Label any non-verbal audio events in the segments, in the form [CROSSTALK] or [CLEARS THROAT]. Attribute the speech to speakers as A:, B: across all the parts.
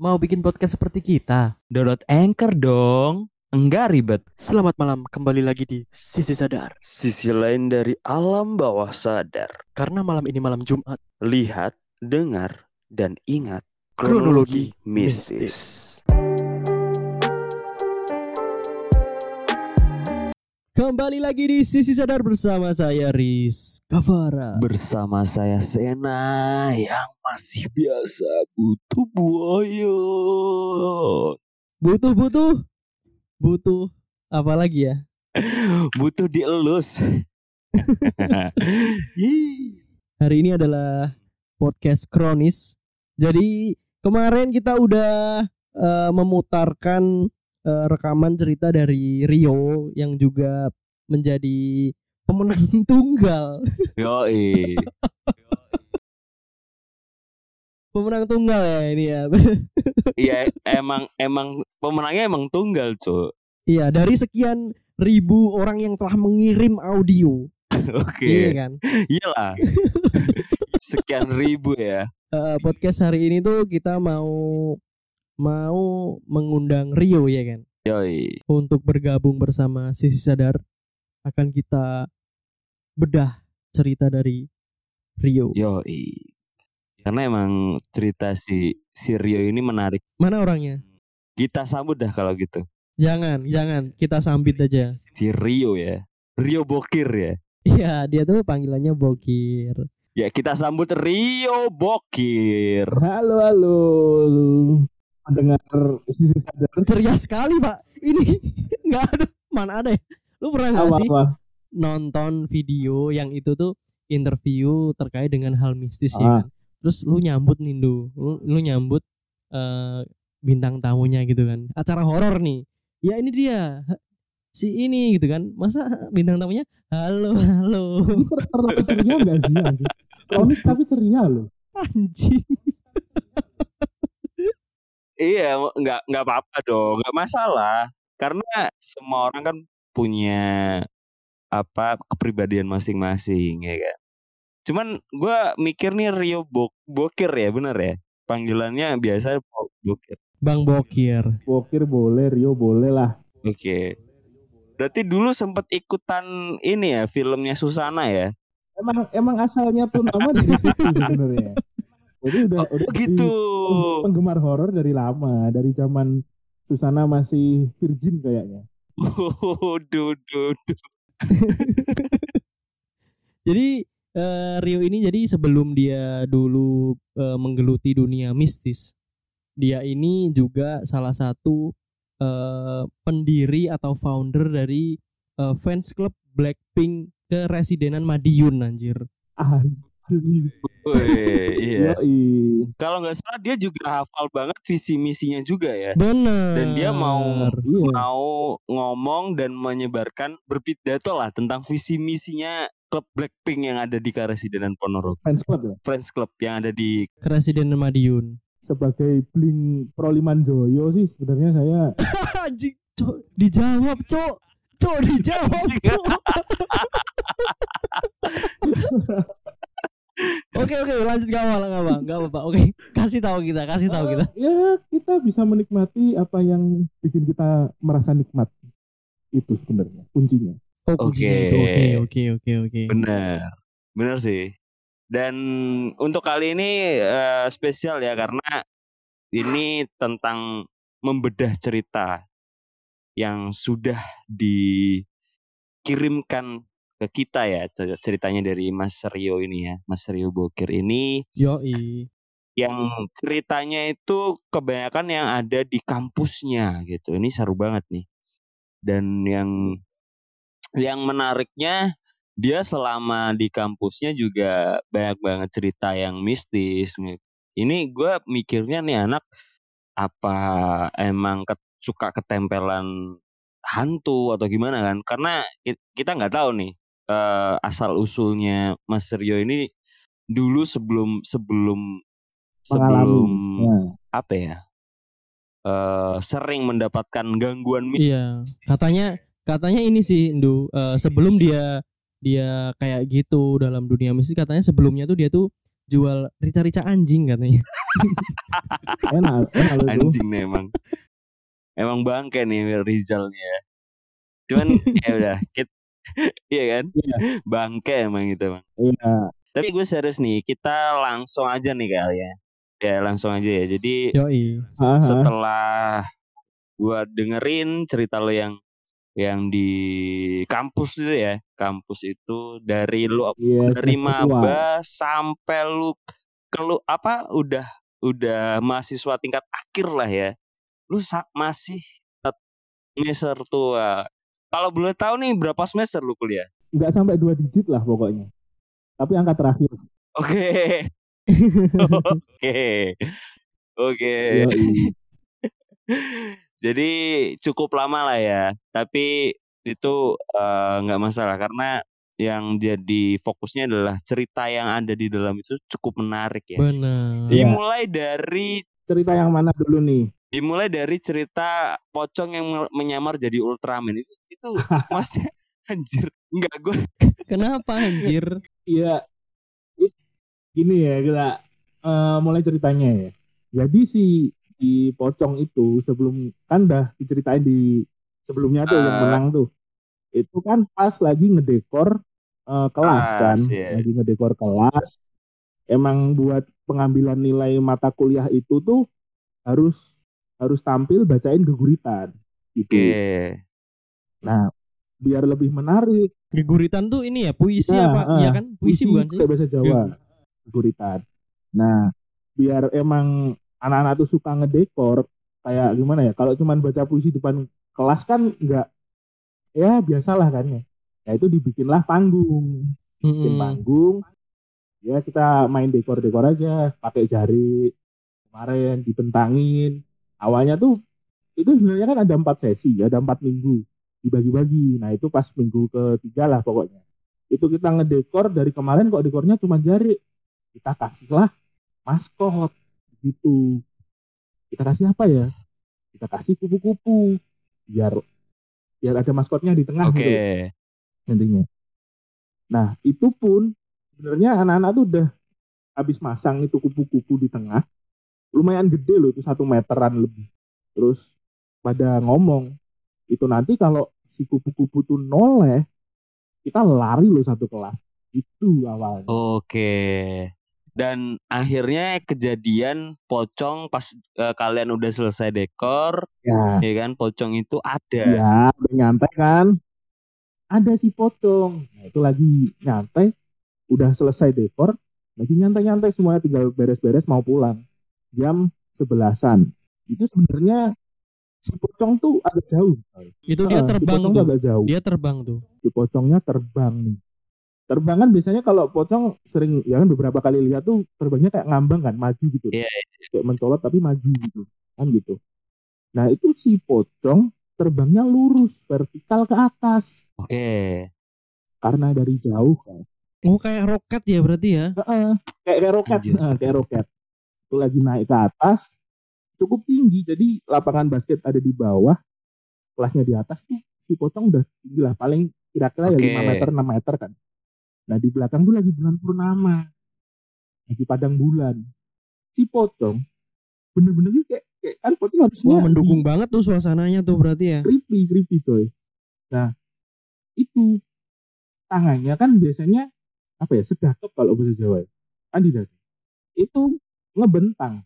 A: Mau bikin podcast seperti kita?
B: Download Anchor dong. Enggak ribet.
A: Selamat malam, kembali lagi di Sisi Sadar.
B: Sisi lain dari alam bawah sadar.
A: Karena malam ini malam Jumat.
B: Lihat, dengar, dan ingat
A: Kronologi
B: kronologi mistis.
A: Kembali lagi di Sisi Sadar bersama saya Riz Kavara.
B: Bersama saya Sena yang masih biasa butuh buaya.
A: Butuh butuh butuh apa lagi ya? [LAUGHS]
B: Butuh dielus. [LAUGHS]
A: Hari ini adalah podcast kronis. Jadi kemarin kita udah eh, memutarkan eh, rekaman cerita dari Rio yang juga menjadi pemenang [LAUGHS] tunggal.
B: Yoi.
A: Pemenang tunggal ya ini ya.
B: Iya emang emang pemenangnya emang tunggal cuy.
A: Iya, dari sekian ribu orang yang telah mengirim audio.
B: Oke.
A: Iya kan?
B: Iyalah. [LAUGHS] Sekian ribu ya.
A: Eh, podcast hari ini tuh kita mau mau mengundang Rio ya kan
B: Yoi.
A: untuk bergabung bersama Sisi Sadar akan kita bedah cerita dari Rio.
B: Yoi. Karena emang cerita si si Rio ini menarik.
A: Mana orangnya?
B: Kita sambut dah kalau gitu.
A: Jangan, jangan kita sambit aja.
B: Si Rio ya. Rio Bokir ya.
A: Iya, dia tuh panggilannya Bokir.
B: Ya kita sambut Rio Bokir.
C: Halo halo pendengar sisi sadar
A: Ceria sekali, Pak. Ini [LAUGHS] nggak ada mana ada ya? Lu pernah nggak
C: apa
A: sih
C: apa
A: nonton video yang itu tuh interview terkait dengan hal mistis ya
C: Ah.
A: kan? Terus lu nyambut nih, Du. Lu, lu nyambut eh, bintang tamunya gitu kan. Acara horor nih. Ya ini dia. Si ini gitu kan. Masa bintang tamunya halo halo
C: Ter- terlalu ceria gak sih anjing? kronis tapi ceria loh
A: anjing.
B: Iya, nggak nggak apa-apa dong, nggak masalah. Karena semua orang kan punya apa kepribadian masing-masing ya kan. Cuman gua mikir nih Rio Bok Bokir ya, bener ya? Panggilannya biasa Bo- Bokir.
A: Bang Bokir.
C: Bokir boleh Rio boleh lah
B: Oke. Berarti dulu sempet ikutan ini ya filmnya Susana ya?
C: emang emang asalnya pun nama dari situ sebenarnya jadi udah
B: Oh,
C: udah
B: gitu.
C: penggemar horor dari lama dari zaman Susana masih virgin kayaknya
B: Duh, duh, duh. [LAUGHS]
A: Jadi eh, Rio ini jadi sebelum dia dulu eh, menggeluti dunia mistis, dia ini juga salah satu eh, pendiri atau founder dari eh, fans club Blackpink ke residenan Madiun anjir.
C: ah
B: iya. Kalau nggak salah dia juga hafal banget visi misinya juga ya.
A: Bener.
B: Dan dia mau
C: iya
B: mau ngomong dan menyebarkan berpidato lah tentang visi misinya klub Blackpink yang ada di Karesidenan Ponorogo,
C: fans club ya
B: Friends Club yang ada di
A: ke residenan Madiun.
C: sebagai bling Proliman Joyo sih sebenarnya saya [LAUGHS]
A: Anjing, cok, dijawab, cok. Cok, dijawab, cok. [LAUGHS] [LAUGHS] Oke oke lanjut gak apa gak apa gak apa oke kasih tahu kita kasih tahu kita
C: ya kita bisa menikmati apa yang bikin kita merasa nikmat itu sebenarnya kuncinya
A: oh.
B: Oke.
A: oke oke oke oke
B: bener bener sih. Dan untuk kali ini eh, spesial ya karena ini tentang membedah cerita yang sudah dikirimkan ke kita ya cer- ceritanya dari Mas Rio ini ya Mas Rio Bokir ini
A: yoi
B: yang ceritanya itu kebanyakan yang ada di kampusnya gitu. Ini seru banget nih. Dan yang yang menariknya dia selama di kampusnya juga banyak banget cerita yang mistis. Ini gue mikirnya nih anak apa emang ke- suka ketempelan hantu atau gimana kan? Karena ki- kita nggak tahu nih eh, asal usulnya Mas Rio ini dulu sebelum sebelum sebelum
C: ya.
B: apa ya eh sering mendapatkan gangguan
A: iya katanya katanya ini sih Ndu eh, sebelum dia dia kayak gitu dalam dunia mistis katanya sebelumnya tuh dia tuh jual rica-rica anjing katanya. [LAUGHS]
C: Enak, enak.
B: Anjing nih emang. Emang bangke nih Rizal nih ya. Cuman ya udah, kita [LAUGHS] iya kan?
C: Iya.
B: Bangke emang itu emang.
C: Iya.
B: Tapi gue serius nih, kita langsung aja nih kali ya. Ya langsung aja ya. Jadi
A: Yoi.
C: Ah, ah.
B: setelah gua dengerin cerita lo yang yang di kampus itu ya, kampus itu dari lu
C: Iya,
B: dari
C: semester tua.
B: maba sampai lu kelu apa udah udah mahasiswa tingkat akhir lah ya. Lu masih semester tua. Kalau boleh tahu nih berapa semester lu kuliah?
C: Nggak sampai dua digit lah pokoknya. Tapi angka terakhir.
B: Oke. Oke. Oke. Jadi cukup lama lah ya. Tapi itu eh, nggak masalah karena yang jadi fokusnya adalah cerita yang ada di dalam itu cukup menarik ya.
A: Benar.
C: Iya.
B: Dimulai dari
C: Cerita yang mana dulu nih?
B: Dimulai dari cerita pocong yang me- menyamar jadi Ultraman itu itu [LAUGHS] maksudnya anjir enggak gue
A: Kenapa anjir?
C: Iya. Gini ya kita eh, mulai ceritanya ya. Jadi si si pocong itu sebelum kan dah diceritain di sebelumnya tuh yang
B: Ah.
C: menang tuh. Itu kan pas lagi ngedekor eh, kelas
B: Kelas,
C: kan,
B: iya.
C: lagi ngedekor kelas. Emang buat pengambilan nilai mata kuliah itu tuh harus harus tampil bacain geguritan gitu.
B: oke
C: Nah, biar lebih menarik
A: Geguritan tuh ini ya puisi
C: Nah,
A: apa?
C: ah,
A: Iya kan? Puisi, bukan sih?
C: bahasa Jawa guritan nah biar emang anak-anak tuh suka ngedekor kayak gimana ya kalau cuman baca puisi depan kelas kan nggak ya biasalah kan ya ya itu dibikinlah panggung bikin
A: Mm-mm.
C: panggung ya kita main dekor-dekor aja pakai jari kemarin dibentangin awalnya tuh itu sebenarnya kan ada empat sesi ada empat minggu dibagi-bagi. Nah itu pas minggu ketiga lah pokoknya. Itu kita ngedekor dari kemarin kok dekornya cuma jari. Kita kasihlah maskot gitu. Kita kasih apa ya? Kita kasih kupu-kupu biar biar ada maskotnya di tengah
B: oke.
C: gitu intinya. Nah, itu pun sebenarnya anak-anak tuh udah habis masang itu kupu-kupu di tengah. Lumayan gede loh, itu satu meteran lebih. Terus pada ngomong, itu nanti kalau si kupu-kupu tuh noleh, kita lari loh satu kelas. Itu awalnya.
B: oke dan akhirnya kejadian pocong pas eh, kalian udah selesai dekor
C: Ya,
B: ya kan pocong itu ada
C: ya udah nyantai kan. Ada si pocong. Nah, itu lagi nyantai, udah selesai dekor, lagi nyantai-nyantai semuanya tinggal beres-beres mau pulang. Jam sebelasan. Itu sebenarnya si pocong tuh agak jauh.
A: Itu dia
C: si
A: terbang
C: pocong tuh agak jauh.
A: Dia terbang tuh.
C: Si pocongnya terbang nih. Terbang kan biasanya kalau pocong sering ya kan beberapa kali lihat tuh terbangnya kayak ngambang kan, maju gitu.
B: Iya,
C: Kayak mencolot tapi maju gitu. Kan gitu. Nah, itu si pocong terbangnya lurus vertikal ke atas
B: oke
C: karena dari jauh kan.
A: Oh kayak roket ya berarti ya?
C: Heeh, kayak kayak roket. Heeh, kayak roket. Itu lagi naik ke atas, cukup tinggi. Jadi lapangan basket ada di bawah, kelasnya di atas tuh si pocong udah tinggi lah, paling kira-kira
B: Oke.
C: ya 5 meter 6 meter kan. Nah di belakang tuh lagi bulan purnama, lagi padang bulan. Si pocong bener-bener gitu kayak, kayak kan pocong harusnya
A: Wah mendukung
C: di-
A: banget tuh suasananya tuh berarti ya.
C: creepy creepy coy. Nah itu tangannya kan biasanya apa ya sedakep kalau bahasa Jawa ya. kan di dada. Itu ngebentang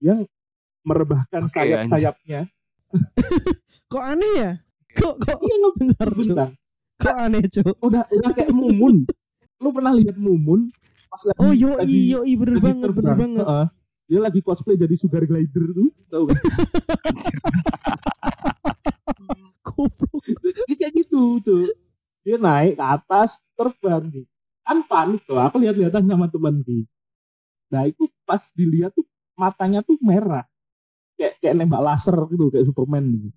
C: yang merebahkan
B: Oke,
C: sayap-sayapnya. [LAUGHS]
A: Kok aneh ya? Kok kok
C: Iya
A: bentar Cuk.
C: ngebentang.
A: Kok aneh Cuk?
C: Udah udah kayak mumun. Lu pernah lihat mumun pas lagi
A: Oh
C: lagi,
A: yoi yoi bener
C: lagi
A: banget bener
C: terbang.
A: banget.
C: Heeh. Dia lagi cosplay jadi sugar glider tuh, tahu kan? [LAUGHS]
A: Goblok.
C: Dia kayak gitu, cuy. Dia naik ke atas, terbang nih. Kan panik tuh. Aku lihat-lihatan sama temanku. Nah, itu pas dilihat tuh matanya tuh merah. Kayak kayak nembak laser gitu, kayak Superman gitu.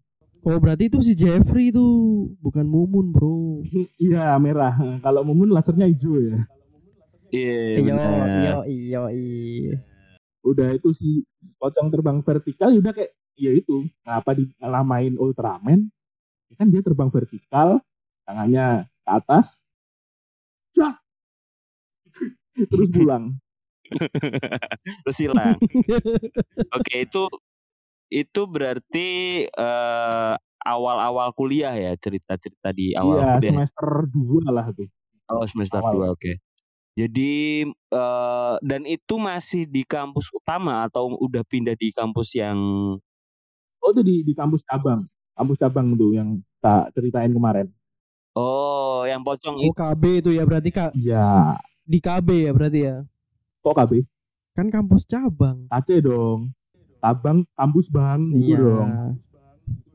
A: Oh berarti itu si Jeffrey tuh bukan Mumun bro. [LAUGHS]
C: Iya, merah. Kalau Mumun lasernya hijau ya.
B: iya benar.
A: yo yo
C: Udah itu si pocong terbang vertikal ya udah kayak ya itu. Ngapa dilamain Ultraman? Ya kan dia terbang vertikal, tangannya ke atas. Cak! [LAUGHS] Terus pulang. [LAUGHS]
B: Terus hilang. [LAUGHS] Oke, itu itu berarti eh, awal-awal kuliah ya cerita-cerita di awal
C: Iya,
B: kuliah.
C: semester 2 lah tuh.
B: Oh, semester
C: awal.
B: 2, oke. Jadi eh, dan itu masih di kampus utama atau udah pindah di kampus yang
C: Oh, itu di di kampus cabang. Kampus cabang tuh yang tak ceritain kemarin.
B: Oh, yang pocong
A: Oh
B: itu.
A: KB itu ya berarti kak
C: Iya.
A: di KB ya berarti ya.
C: Kok KB?
A: Kan kampus cabang.
C: KC dong. Cabang kampus bang. Gitu
A: Iya.
C: dong.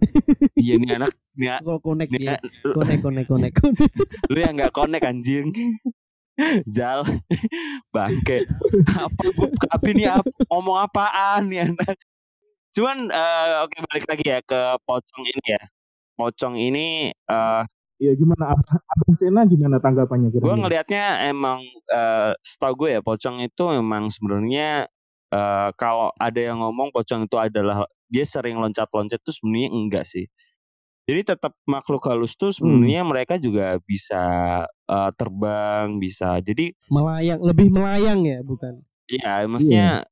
C: [LAUGHS]
B: Iya nih anak nih,
A: Kok connect
B: nih,
A: ya? Connect connect connect. [LAUGHS] connect.
B: lu yang nggak connect anjing. [LAUGHS] Zal bangke apa gue nih ap- ngomong apaan nih anak cuman eh, oke balik lagi ya ke pocong ini ya pocong ini eh
C: Iya gimana Ab- Abang Sena gimana tanggapannya
B: gue
C: kira-kira?
B: ngelihatnya emang eh setahu gue ya pocong itu memang sebenarnya eh kalau ada yang ngomong pocong itu adalah dia sering loncat-loncat itu sebenarnya enggak sih jadi tetap makhluk halus tuh sebenarnya mereka juga bisa eh, terbang bisa jadi
A: melayang lebih melayang ya bukan?
B: Iya, maksudnya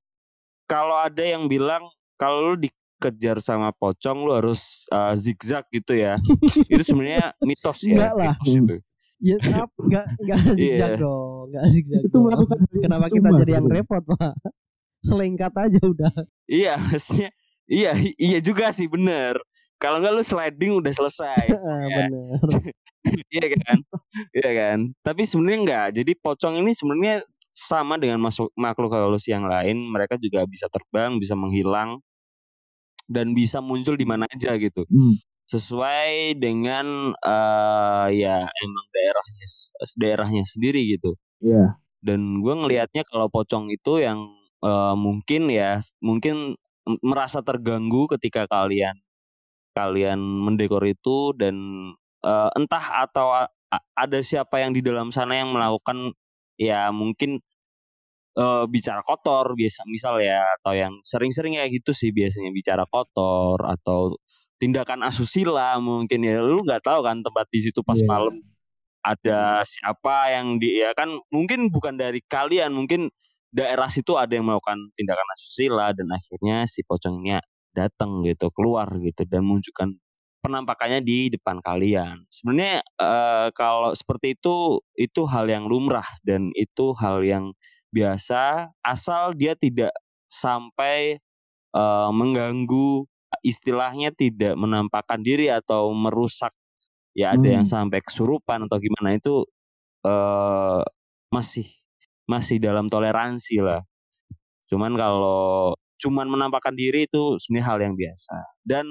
B: kalau ada yang bilang kalau lu dikejar sama pocong lu harus uh, zigzag gitu ya. [LAUGHS] itu sebenarnya mitos ya.
A: Enggak lah.
B: mitos itu.
A: Ya tetap enggak enggak [LAUGHS] zigzag
B: Iya.
A: dong, enggak zigzag.
C: Itu
A: dong.
C: melakukan
A: Kenapa kita jadi yang repot, Pak? Selengkat aja udah.
B: Iya, maksudnya iya iya juga sih bener. Kalau enggak lu sliding udah selesai. [LAUGHS]
A: Ah, Bener. [LAUGHS]
B: iya kan? Iya kan? Tapi sebenarnya enggak. Jadi pocong ini sebenarnya sama dengan masuk makhluk halus yang lain, mereka juga bisa terbang, bisa menghilang dan bisa muncul di mana aja gitu.
C: Hmm.
B: sesuai dengan eh ya emang daerahnya daerahnya sendiri gitu
C: Iya.
B: dan gue ngelihatnya kalau pocong itu yang eh, mungkin ya mungkin merasa terganggu ketika kalian kalian mendekor itu dan eh, entah atau ada siapa yang di dalam sana yang melakukan ya mungkin eh, bicara kotor biasa misal ya atau yang sering-sering kayak gitu sih biasanya bicara kotor atau tindakan asusila mungkin ya lu nggak tahu kan tempat di situ pas
C: Iya.
B: malam ada siapa yang di ya kan mungkin bukan dari kalian mungkin daerah situ ada yang melakukan tindakan asusila dan akhirnya si pocongnya datang gitu keluar gitu dan menunjukkan penampakannya di depan kalian. Sebenarnya eh, kalau seperti itu itu hal yang lumrah dan itu hal yang biasa asal dia tidak sampai eh, mengganggu istilahnya tidak menampakkan diri atau merusak ya ada yang sampai kesurupan atau gimana itu eh masih masih dalam toleransi lah. Cuman kalau cuman menampakkan diri itu sebenarnya hal yang biasa. Dan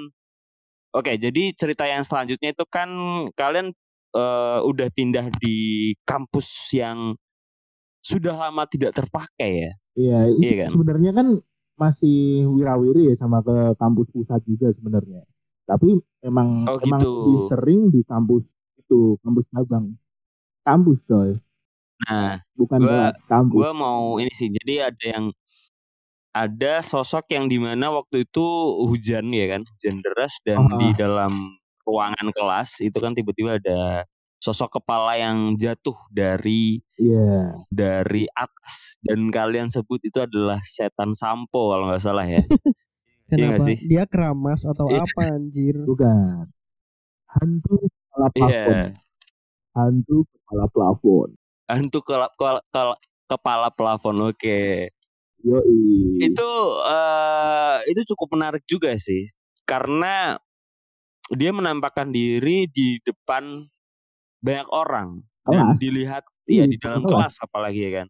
B: oke, jadi cerita yang selanjutnya itu kan kalian eh, udah pindah di kampus yang sudah lama tidak terpakai ya.
C: Iya,
B: Iya kan?
C: sebenarnya kan masih wirawiri ya sama ke kampus pusat juga sebenarnya. Tapi emang
B: Oh,
C: emang
B: gitu.
C: lebih sering di kampus itu, kampus cabang. Kampus coy,
B: Nah,
C: bukan
B: Gua-
C: kampus.
B: gue mau ini sih. Jadi ada yang ada sosok yang di mana waktu itu hujan ya kan, hujan deras dan
C: Ah.
B: di dalam ruangan kelas itu kan tiba-tiba ada sosok kepala yang jatuh dari
C: Iya.
B: dari atas dan kalian sebut itu adalah setan sampo kalau nggak salah ya. [LAUGHS] Iya
A: Kenapa?
B: sih?
A: Dia keramas atau
B: Iya.
A: apa anjir?
C: Bukan. Hantu kepala plafon.
B: Iya,
C: Hantu kepala plafon.
B: hantu kela- kela- kepala plafon. Oke.
C: Yoi.
B: itu eh itu cukup menarik juga sih karena dia menampakkan diri di depan banyak orang dan
C: Kelas.
B: dilihat
C: Iya,
B: ya di dalam
C: kelas.
B: kelas apalagi ya kan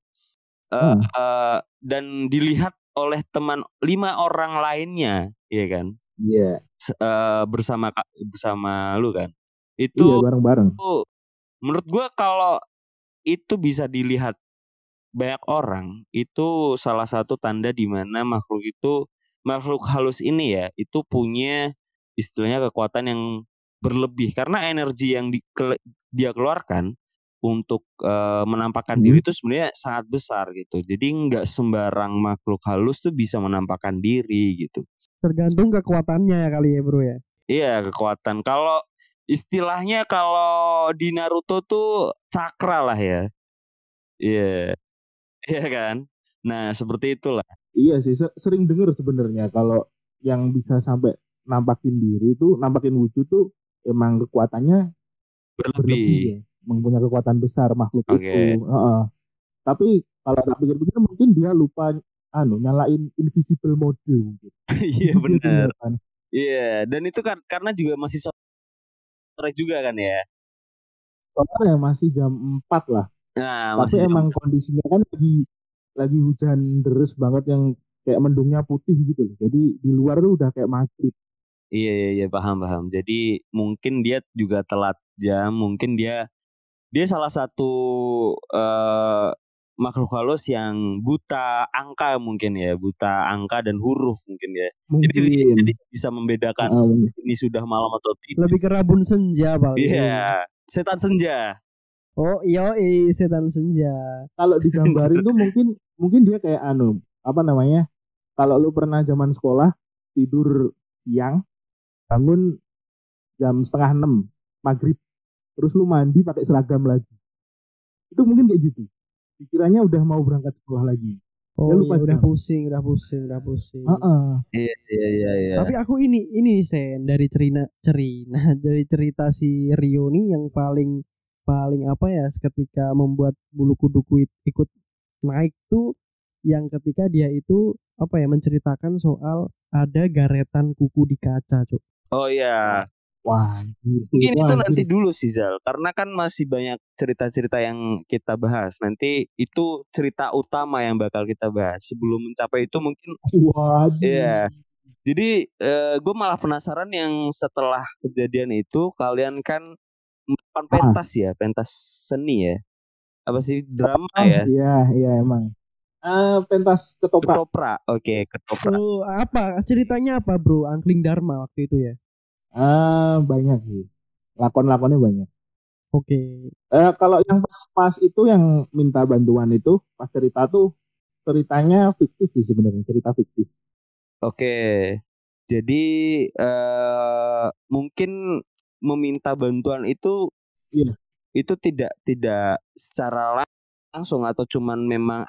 C: Hmm.
B: eh, dan dilihat oleh teman lima orang lainnya ya kan
C: Iya.
B: S- eh, bersama ka- bersama lu kan
C: Iya,
B: itu
C: bareng-bareng.
B: menurut gua kalau itu bisa dilihat banyak orang itu salah satu tanda di mana makhluk itu makhluk halus ini ya itu punya istilahnya kekuatan yang berlebih karena energi yang di- dia keluarkan untuk eh, menampakkan
C: Hmm.
B: diri itu sebenarnya sangat besar gitu jadi nggak sembarang makhluk halus tuh bisa menampakkan diri gitu
A: Tergantung kekuatannya ya kali ya bro ya.
B: Iya kekuatan. Kalau istilahnya kalau di Naruto tuh cakra lah ya. Iya. [LAUGHS] Iya kan? Nah, seperti itulah.
C: Iya sih, se- sering denger sebenarnya kalau yang bisa sampai nampakin diri itu, nampakin wujud tuh emang kekuatannya berlebih
B: Berlebih.
C: ya, mempunyai kekuatan besar makhluk
B: Oke.
C: itu. Heeh. Tapi kalau tak pikir-pikir mungkin dia lupa anu nyalain invisible mode mungkin. [LAUGHS]
B: Iya
C: dia
B: benar. Iya, dan itu kan karena juga masih sore juga kan ya.
C: Soalnya masih jam 4 lah.
B: Nah,
C: Tapi
B: masih jam-
C: emang kondisinya kan lagi lagi hujan deres banget yang kayak mendungnya putih gitu loh. Jadi di luar tuh udah kayak maghrib.
B: Iya, iya, iya, paham, paham. Jadi mungkin dia juga telat jam, mungkin dia dia salah satu eh, makhluk halus yang buta angka mungkin ya, buta angka dan huruf mungkin ya. Jadi,
C: Mungkin.
B: jadi bisa membedakan
C: Heeh,
B: ini sudah malam atau tidak.
A: Lebih ke rabun senja paling.
B: Iya, setan senja.
A: Oh iya, setan senja.
C: kalau [LAUGHS] digambarin tuh mungkin mungkin dia kayak anu apa namanya kalau lu pernah zaman sekolah tidur siang bangun jam setengah enam maghrib terus lu mandi pakai seragam lagi itu mungkin kayak gitu pikirannya udah mau berangkat sekolah lagi
A: Oh
C: Ya, lupa
A: iya, udah pusing, udah pusing, udah pusing.
C: Heeh.
B: Iya, iya, iya, iya.
A: Tapi aku ini ini sen dari cerita cerita [LAUGHS] dari cerita si Rio nih yang paling paling apa ya ketika membuat bulu kuduku ikut naik tuh yang ketika dia itu apa ya menceritakan soal ada garetan kuku di kaca, Cuk.
B: Oh iya,
C: wah.
B: Mungkin
C: Wah,
B: itu
C: anjir.
B: nanti dulu sih Zal, karena kan masih banyak cerita-cerita yang kita bahas. Nanti itu cerita utama yang bakal kita bahas. Sebelum mencapai itu mungkin,
C: Waduh.
B: Iya. jadi gue malah penasaran yang setelah kejadian itu kalian kan melakukan pentas ya, pentas seni ya, apa sih drama
C: Oh,
B: ya,
C: iya iya emang Eh pentas ketoprak
B: ketoprak, oke ketoprak.
A: Oh, apa ceritanya apa, Bro? Angkling Dharma waktu itu ya.
C: Ah banyak sih lakon-lakonnya banyak
A: Oke.
C: Eh, kalau yang pas, pas itu yang minta bantuan itu pas cerita tuh ceritanya fiktif sih sebenarnya cerita fiktif.
B: Oke, jadi eh mungkin meminta bantuan itu,
C: Iya.
B: itu tidak tidak secara lang- langsung atau cuman memang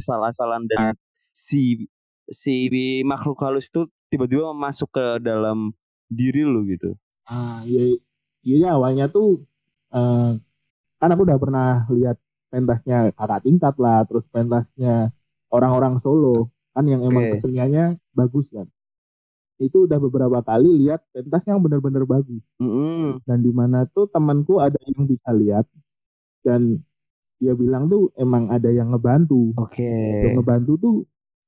B: asal-asalan dan si si makhluk halus itu tiba-tiba masuk ke dalam diri lu gitu.
C: Ah iya iya awalnya tuh eh, kan aku udah pernah lihat pentasnya kakak tingkat lah terus pentasnya orang-orang Solo kan yang emang
B: Oke.
C: keseniannya bagus kan. Itu udah beberapa kali lihat pentas yang benar-benar bagus.
B: Mm-mm.
C: dan di mana tuh temanku ada yang bisa lihat dan dia bilang tuh emang ada yang ngebantu
B: Oke.
C: yang ngebantu tuh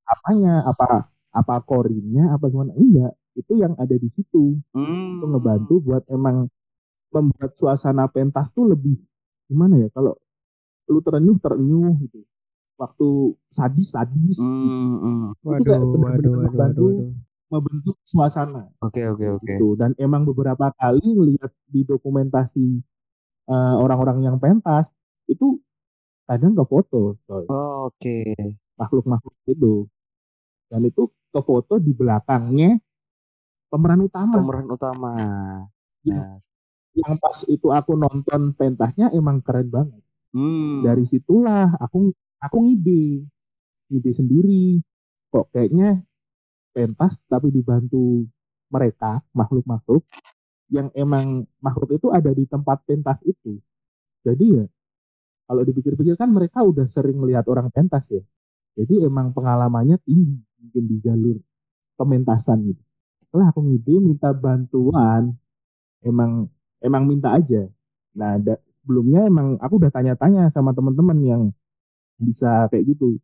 C: apanya apa apa korinnya apa gimana enggak itu yang ada di situ
B: Hmm.
C: itu ngebantu buat emang membuat suasana pentas tuh lebih gimana ya kalau lu terenyuh terenyuh gitu waktu sadis sadis
B: Hmm, hmm.
A: Waduh,
C: kayak
A: waduh,
C: bener-bener
A: waduh,
C: ngebantu.
A: waduh, waduh.
C: membentuk suasana
B: Oke, oke, oke.
C: gitu dan emang beberapa kali ngelihat di dokumentasi eh, orang-orang yang pentas itu kadang ke foto coy
B: Oke.
C: makhluk-makhluk itu dan itu ke foto di belakangnya pemeran utama.
B: Pemeran utama.
C: Iya. yang pas itu aku nonton pentasnya emang keren banget.
B: Hmm.
C: dari situlah aku aku ngide. Ngide sendiri. Kok kayaknya pentas tapi dibantu mereka makhluk-makhluk yang emang makhluk itu ada di tempat pentas itu. Jadi ya kalau dipikir-pikir kan mereka udah sering melihat orang pentas ya. Jadi emang pengalamannya tinggi mungkin di jalur pementasan gitu setelah aku ngide minta bantuan emang emang minta aja. Nah da- sebelumnya emang aku udah tanya-tanya sama teman-teman yang bisa kayak gitu.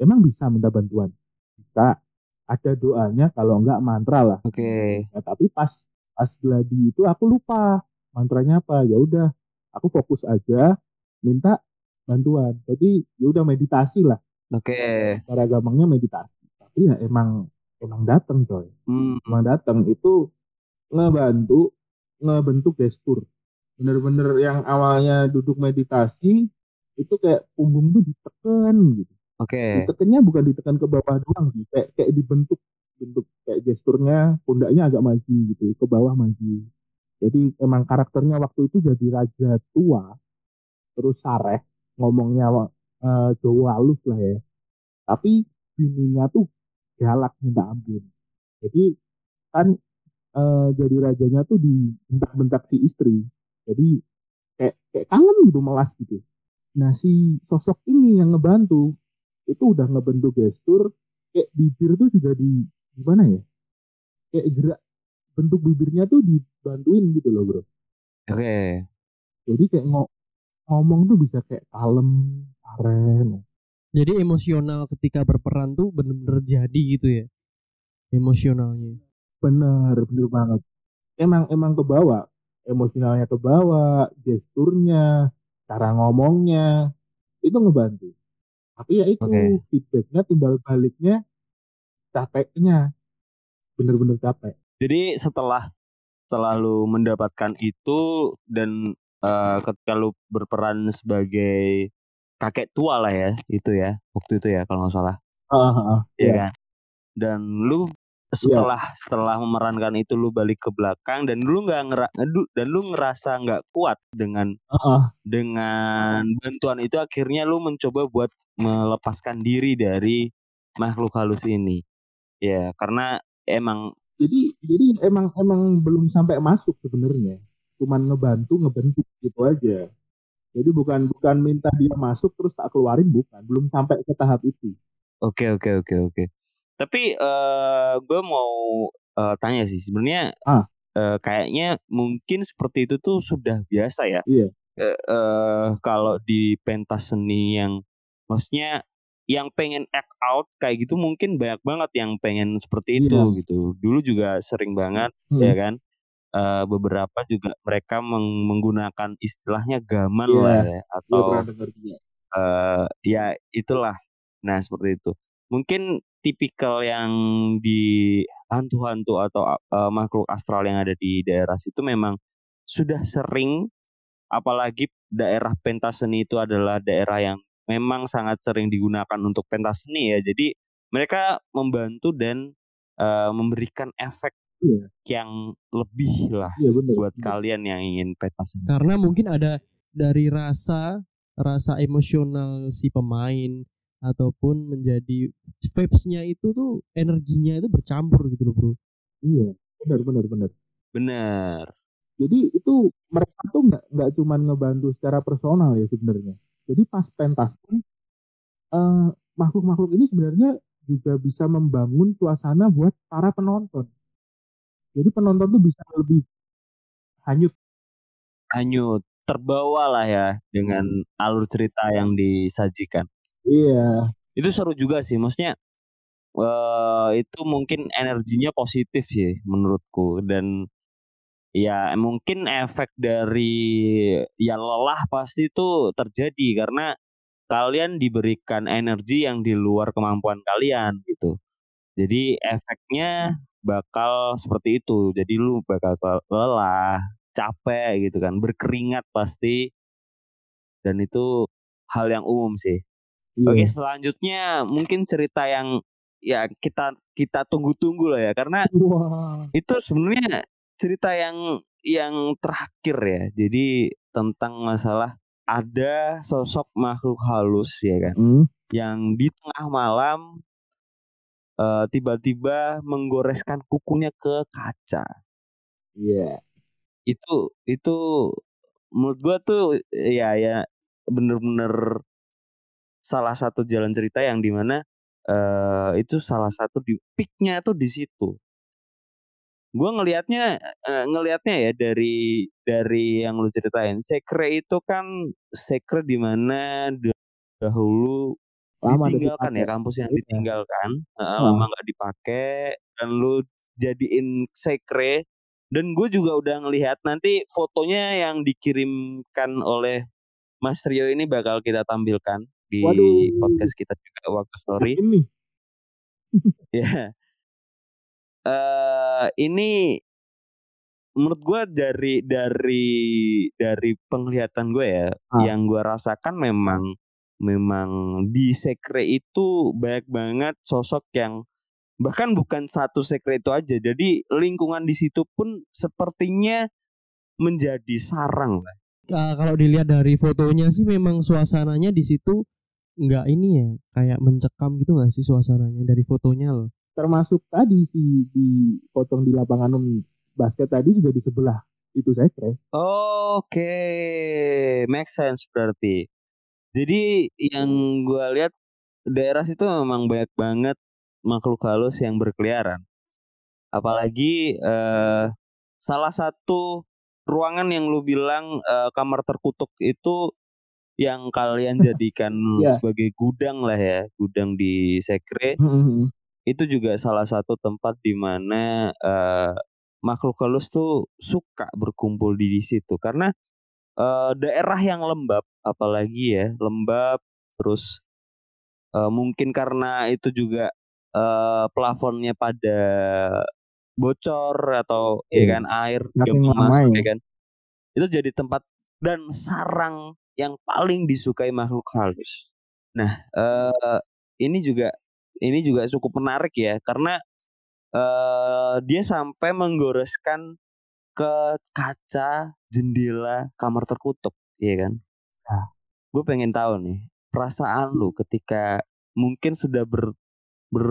C: Emang bisa minta bantuan? Bisa. Ada doanya kalau enggak mantra lah.
B: Oke.
C: Nah, tapi pas pas gladi itu aku lupa mantranya apa. Ya udah aku fokus aja minta bantuan. Jadi ya udah meditasi lah.
B: Oke.
C: cara gampangnya meditasi. Tapi ya emang emang dateng coy.
B: Hmm.
C: emang dateng. Itu ngebantu ngebentuk gestur. Bener-bener yang awalnya duduk meditasi itu kayak punggung tuh ditekan gitu.
B: Oke.
C: ditekannya bukan ditekan ke bawah doang sih. Kayak kayak dibentuk bentuk kayak gesturnya pundaknya agak maju gitu ke bawah maju. Jadi emang karakternya waktu itu jadi raja tua terus sareh ngomongnya eh, Jawa halus lah ya. Tapi bininya tuh galak minta ampun. Jadi kan eh, jadi rajanya tuh dibentak-bentak si istri. Jadi kayak kayak kalem gitu melas gitu. Nah si sosok ini yang ngebantu itu udah ngebentuk gestur kayak bibir tuh juga di gimana ya? Kayak gerak bentuk bibirnya tuh dibantuin gitu loh bro.
B: Oke.
C: jadi kayak ngo- ngomong tuh bisa kayak kalem karen
A: Jadi emosional ketika berperan tuh bener-bener jadi gitu ya. Emosionalnya.
C: bener bener banget emang emang kebawa emosionalnya kebawa gesturnya cara ngomongnya itu ngebantu tapi ya itu
B: Oke.
C: feedbacknya timbal baliknya capeknya bener-bener capek
B: Jadi setelah setelah lu mendapatkan itu dan eh, ketika lu berperan sebagai kakek tua lah ya itu ya waktu itu ya kalau nggak salah
C: Ah, ah, ah.
B: ya
C: Iya.
B: kan dan lu setelah setelah memerankan itu lu balik ke belakang dan lu nggak ngera dan lu ngerasa nggak kuat dengan
C: Ah, ah.
B: dengan bantuan itu akhirnya lu mencoba buat melepaskan diri dari makhluk halus ini ya karena emang
C: jadi jadi emang emang belum sampai masuk sebenarnya cuman ngebantu ngebentuk gitu aja jadi bukan bukan minta dia masuk terus tak keluarin bukan belum sampai ke tahap itu
B: Oke oke oke oke. Tapi eh gue mau eh, tanya sih sebenarnya
C: Ah.
B: eh, kayaknya mungkin seperti itu tuh sudah biasa ya.
C: Iya.
B: Eh, eh, kalau di pentas seni yang maksudnya yang pengen act out kayak gitu mungkin banyak banget yang pengen seperti itu
C: Iya.
B: gitu. Dulu juga sering banget
C: Hmm.
B: ya kan. Eh, beberapa juga mereka meng- menggunakan istilahnya gaman
C: Iya.
B: lah ya
C: Dia
B: atau eh ya itulah. Nah, seperti itu. Mungkin tipikal yang di hantu-hantu atau eh, makhluk astral yang ada di daerah situ memang sudah sering apalagi daerah pentas seni itu adalah daerah yang memang sangat sering digunakan untuk pentas seni ya. Jadi mereka membantu dan eh, memberikan efek
C: Iya.
B: yang lebih lah
C: iya benar
B: buat kalian yang ingin pentas.
A: Karena mungkin ada dari rasa rasa emosional si pemain ataupun menjadi vibes-nya itu tuh energinya itu bercampur gitu loh bro.
C: iya benar benar benar
B: Bener.
C: jadi itu mereka tuh nggak nggak cuman ngebantu secara personal ya sebenarnya jadi pas pentas pun eh, makhluk-makhluk ini sebenarnya juga bisa membangun suasana buat para penonton jadi penonton tuh bisa lebih hanyut
B: hanyut terbawa lah ya dengan alur cerita yang disajikan.
C: iya
B: Itu seru juga sih, maksudnya eh itu mungkin energinya positif sih menurutku dan ya mungkin efek dari ya lelah pasti itu terjadi karena kalian diberikan energi yang di luar kemampuan kalian gitu. Jadi efeknya bakal seperti itu. Jadi lu bakal lelah, capek gitu kan, berkeringat pasti. Dan itu hal yang umum sih.
C: iya
B: Oke, selanjutnya mungkin cerita yang ya kita kita tunggu-tunggu lah ya karena
C: wah
B: itu sebenarnya cerita yang yang terakhir ya. Jadi tentang masalah ada sosok makhluk halus ya kan
C: Hmm,
B: yang di tengah malam eh, tiba-tiba menggoreskan kukunya ke kaca.
C: iya
B: Itu itu menurut gua tuh ya ya bener-bener salah satu jalan cerita yang di mana eh itu salah satu di peaknya tuh di situ. Gua ngelihatnya eh, ngelihatnya ya dari dari yang lu ceritain. Sekre itu kan sekre di mana da- dahulu
C: lama
B: ditinggalkan ya kampus yang
C: Iya.
B: ditinggalkan
C: Ah.
B: lama nggak dipakai dan lu jadiin sekre dan gue juga udah ngelihat nanti fotonya yang dikirimkan oleh Mas Rio ini bakal kita tampilkan di
C: Waduh.
B: podcast kita juga waktu story
C: ini [LAUGHS]
B: ya eh ini menurut gue dari dari dari penglihatan gue ya
C: Ah.
B: yang gue rasakan memang memang di sekre itu banyak banget sosok yang bahkan bukan satu sekre itu aja. Jadi lingkungan di situ pun sepertinya menjadi sarang lah.
A: Ah, kalau dilihat dari fotonya sih memang suasananya di situ nggak ini ya kayak mencekam gitu nggak sih suasananya dari fotonya loh?
C: Termasuk tadi si dipotong di lapangan basket tadi juga di sebelah itu saya kira
B: Oke, make sense berarti. Jadi yang gua lihat daerah situ memang banyak banget makhluk halus yang berkeliaran. Apalagi eh, salah satu ruangan yang lu bilang eh, kamar terkutuk itu yang kalian [LAUGHS] jadikan
C: Iya.
B: sebagai gudang lah ya, gudang di Sekre
C: Hmm,
B: itu juga salah satu tempat di mana eh, makhluk halus tuh suka berkumpul di situ karena eh, daerah yang lembab apalagi ya lembab terus eh, mungkin karena itu juga eh, plafonnya pada bocor atau ya
C: Iya.
B: kan air gampang masuk
C: ya.
B: ya kan itu jadi tempat dan sarang yang paling disukai makhluk halus. Nah, eh ini juga ini juga cukup menarik ya karena eh dia sampai menggoreskan ke kaca jendela kamar terkutuk, iya kan?
C: Nah.
B: Gue pengen tahu nih perasaan lu ketika mungkin sudah ber ber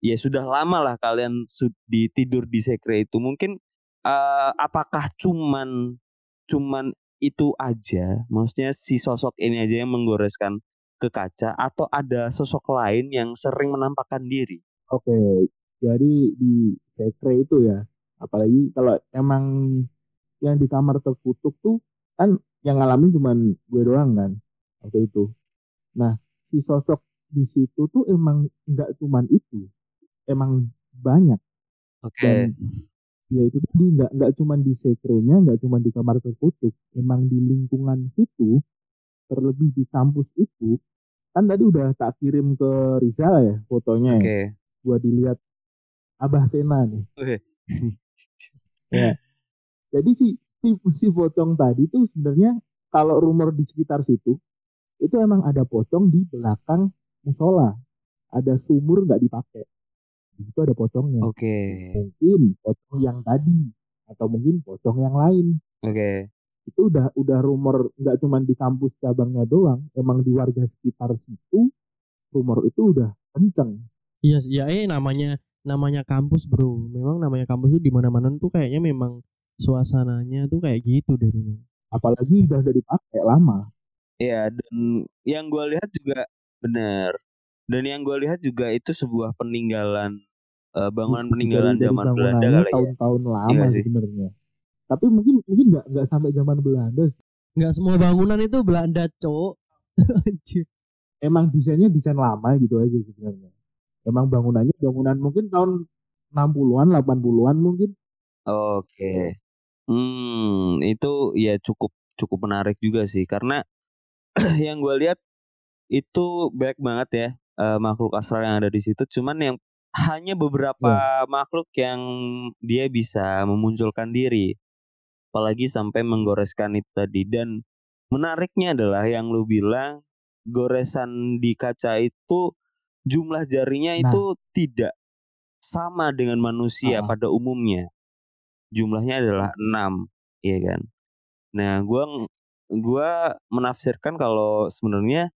B: ya sudah lama lah kalian di tidur di sekre itu mungkin eh, apakah cuman cuman itu aja maksudnya si sosok ini aja yang menggoreskan ke kaca atau ada sosok lain yang sering menampakkan diri
C: Oke, jadi di sekre itu ya, apalagi kalau emang yang di kamar terkutuk tuh kan yang ngalamin cuman gue doang kan waktu itu. Nah, si sosok di situ tuh emang nggak cuman itu, emang banyak.
B: oke
C: Dan ya itu tadi nggak nggak cuman di sekrenya, nggak cuman di kamar terkutuk, emang di lingkungan situ, terlebih di kampus itu, kan tadi udah tak kirim ke Rizal ya fotonya. ya.
B: oke
C: Gua dilihat Abah Sena nih.
B: Oke.
C: Ya. Jadi si si, si pocong tadi tuh sebenarnya kalau rumor di sekitar situ itu emang ada pocong di belakang musola. Ada sumur nggak dipakai. Di situ ada pocongnya.
B: oke
C: Mungkin pocong yang tadi atau mungkin pocong yang lain.
B: oke
C: Itu udah udah rumor nggak cuma di kampus cabangnya doang, emang di warga sekitar situ rumor itu udah kenceng.
A: iya ya eh namanya namanya kampus bro memang namanya kampus tuh di mana mana tuh kayaknya memang suasananya tuh kayak gitu deh memang
C: Apalagi udah udah dipakai lama.
B: Iya dan yang gue lihat juga benar dan yang gue lihat juga itu sebuah peninggalan eh, bangunan
C: Dari-
B: peninggalan
C: dari
B: zaman Belanda kali ya
C: tahun-tahun
B: Iya
C: lama
B: nggak sih?
C: sebenarnya. Tapi mungkin mungkin nggak nggak sampai zaman Belanda.
A: nggak semua bangunan itu Belanda cowok [LAUGHS] Anjir.
C: Emang desainnya desain lama gitu aja sebenarnya. Emang bangunannya bangunan mungkin tahun 60-an, 80-an mungkin.
B: Oke. Hmm, itu ya cukup cukup menarik juga sih karena [CLEARS THROAT] yang gue lihat itu banyak banget ya eh, makhluk astral yang ada di situ. Cuman yang hanya beberapa makhluk yang dia bisa memunculkan diri, apalagi sampai menggoreskan itu tadi. Dan menariknya adalah yang lu bilang goresan di kaca itu jumlah jarinya
C: Nah.
B: itu tidak sama dengan manusia
C: Ah.
B: pada umumnya jumlahnya adalah enam, ya kan. Nah, gua gua menafsirkan kalau sebenarnya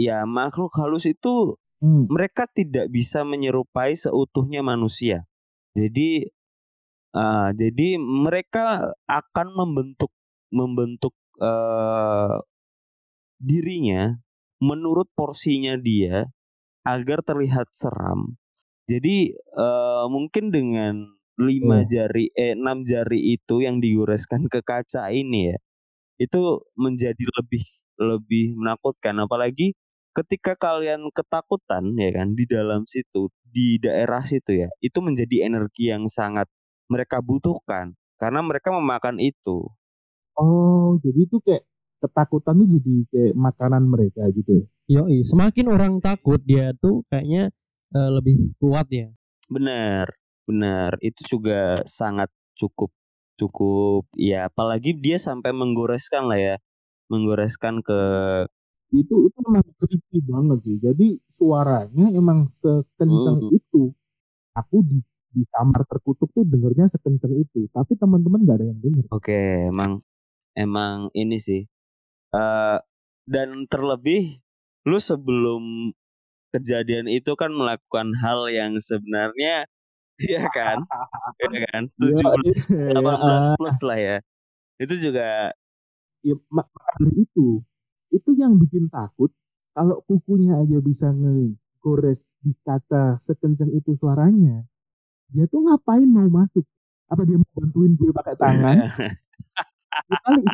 B: ya makhluk halus itu
C: Hmm.
B: mereka tidak bisa menyerupai seutuhnya manusia. Jadi ah, jadi mereka akan membentuk membentuk eh, dirinya menurut porsinya dia agar terlihat seram. Jadi eh, mungkin dengan lima jari eh enam jari itu yang digoreskan ke kaca ini ya itu menjadi lebih lebih menakutkan. Apalagi ketika kalian ketakutan ya kan di dalam situ di daerah situ ya itu menjadi energi yang sangat mereka butuhkan karena mereka memakan itu.
C: Oh, jadi itu kayak ketakutan tuh jadi kayak makanan mereka gitu ya.
A: Yoi, semakin orang takut dia tuh kayaknya eh, lebih kuat ya.
B: benar benar itu juga sangat cukup cukup ya apalagi dia sampai menggoreskan lah ya menggoreskan ke
C: Itu itu emang creepy banget sih. Jadi suaranya emang sekencang
B: Hmm.
C: itu. Aku di di kamar terkutuk tuh dengernya sekencang itu, tapi teman-teman nggak ada yang denger.
B: Oke, emang emang ini sih. Eh dan terlebih lu sebelum kejadian itu kan melakukan hal yang sebenarnya [LAUGHS] Iya kan? Iya kan? [LAUGHS]
C: Iya,
B: 17
C: iya,
B: 18 plus lah ya. Itu juga
C: ya, dari itu itu yang bikin takut kalau kukunya aja bisa ngegores di kaca sekencang itu suaranya dia tuh ngapain mau masuk apa dia mau bantuin gue pakai tangan Ya [LAUGHS] kali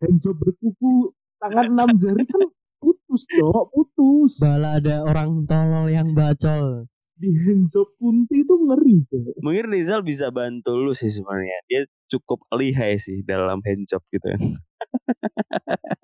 C: handjob berkuku tangan enam jari kan putus dok putus
A: Bala ada orang tolol yang bacol.
C: di handjob kunti itu ngeri Dok.
B: mungkin Rizal bisa bantu lu sih sebenarnya. Dia cukup lihai sih dalam handjob gitu kan. [LAUGHS]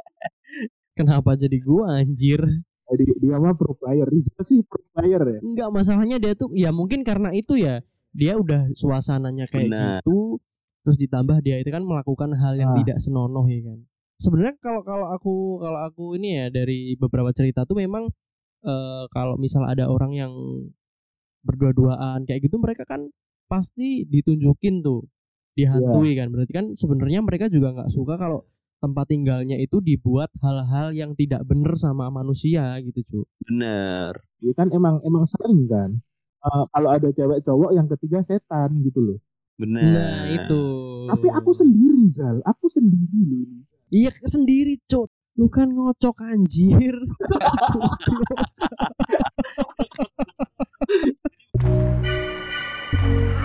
A: Kenapa jadi gua anjir?
C: Jadi dia mah pro player Rizal sih pro player ya
A: Enggak masalahnya dia tuh ya mungkin karena itu ya dia udah suasananya kayak
B: Benar.
A: gitu terus ditambah dia itu kan melakukan hal yang
C: Ah.
A: tidak senonoh ya kan. Sebenarnya kalau kalau aku kalau aku ini ya dari beberapa cerita tuh memang eh, kalau misal ada orang yang berdua-duaan kayak gitu mereka kan pasti ditunjukin tuh dihantui kan berarti kan sebenarnya mereka juga nggak suka kalau tempat tinggalnya itu dibuat hal-hal yang tidak bener sama manusia gitu cu
B: Bener.
C: Iya kan emang emang sering kan Eh, kalau ada cewek cowok yang ketiga setan gitu loh
B: Benar.
A: Nah, itu.
C: Tapi aku sendiri, Zal. Aku sendiri loh.
A: Iya, sendiri, Cok. Lu kan ngocok anjir. [LAUGHS] [LAUGHS]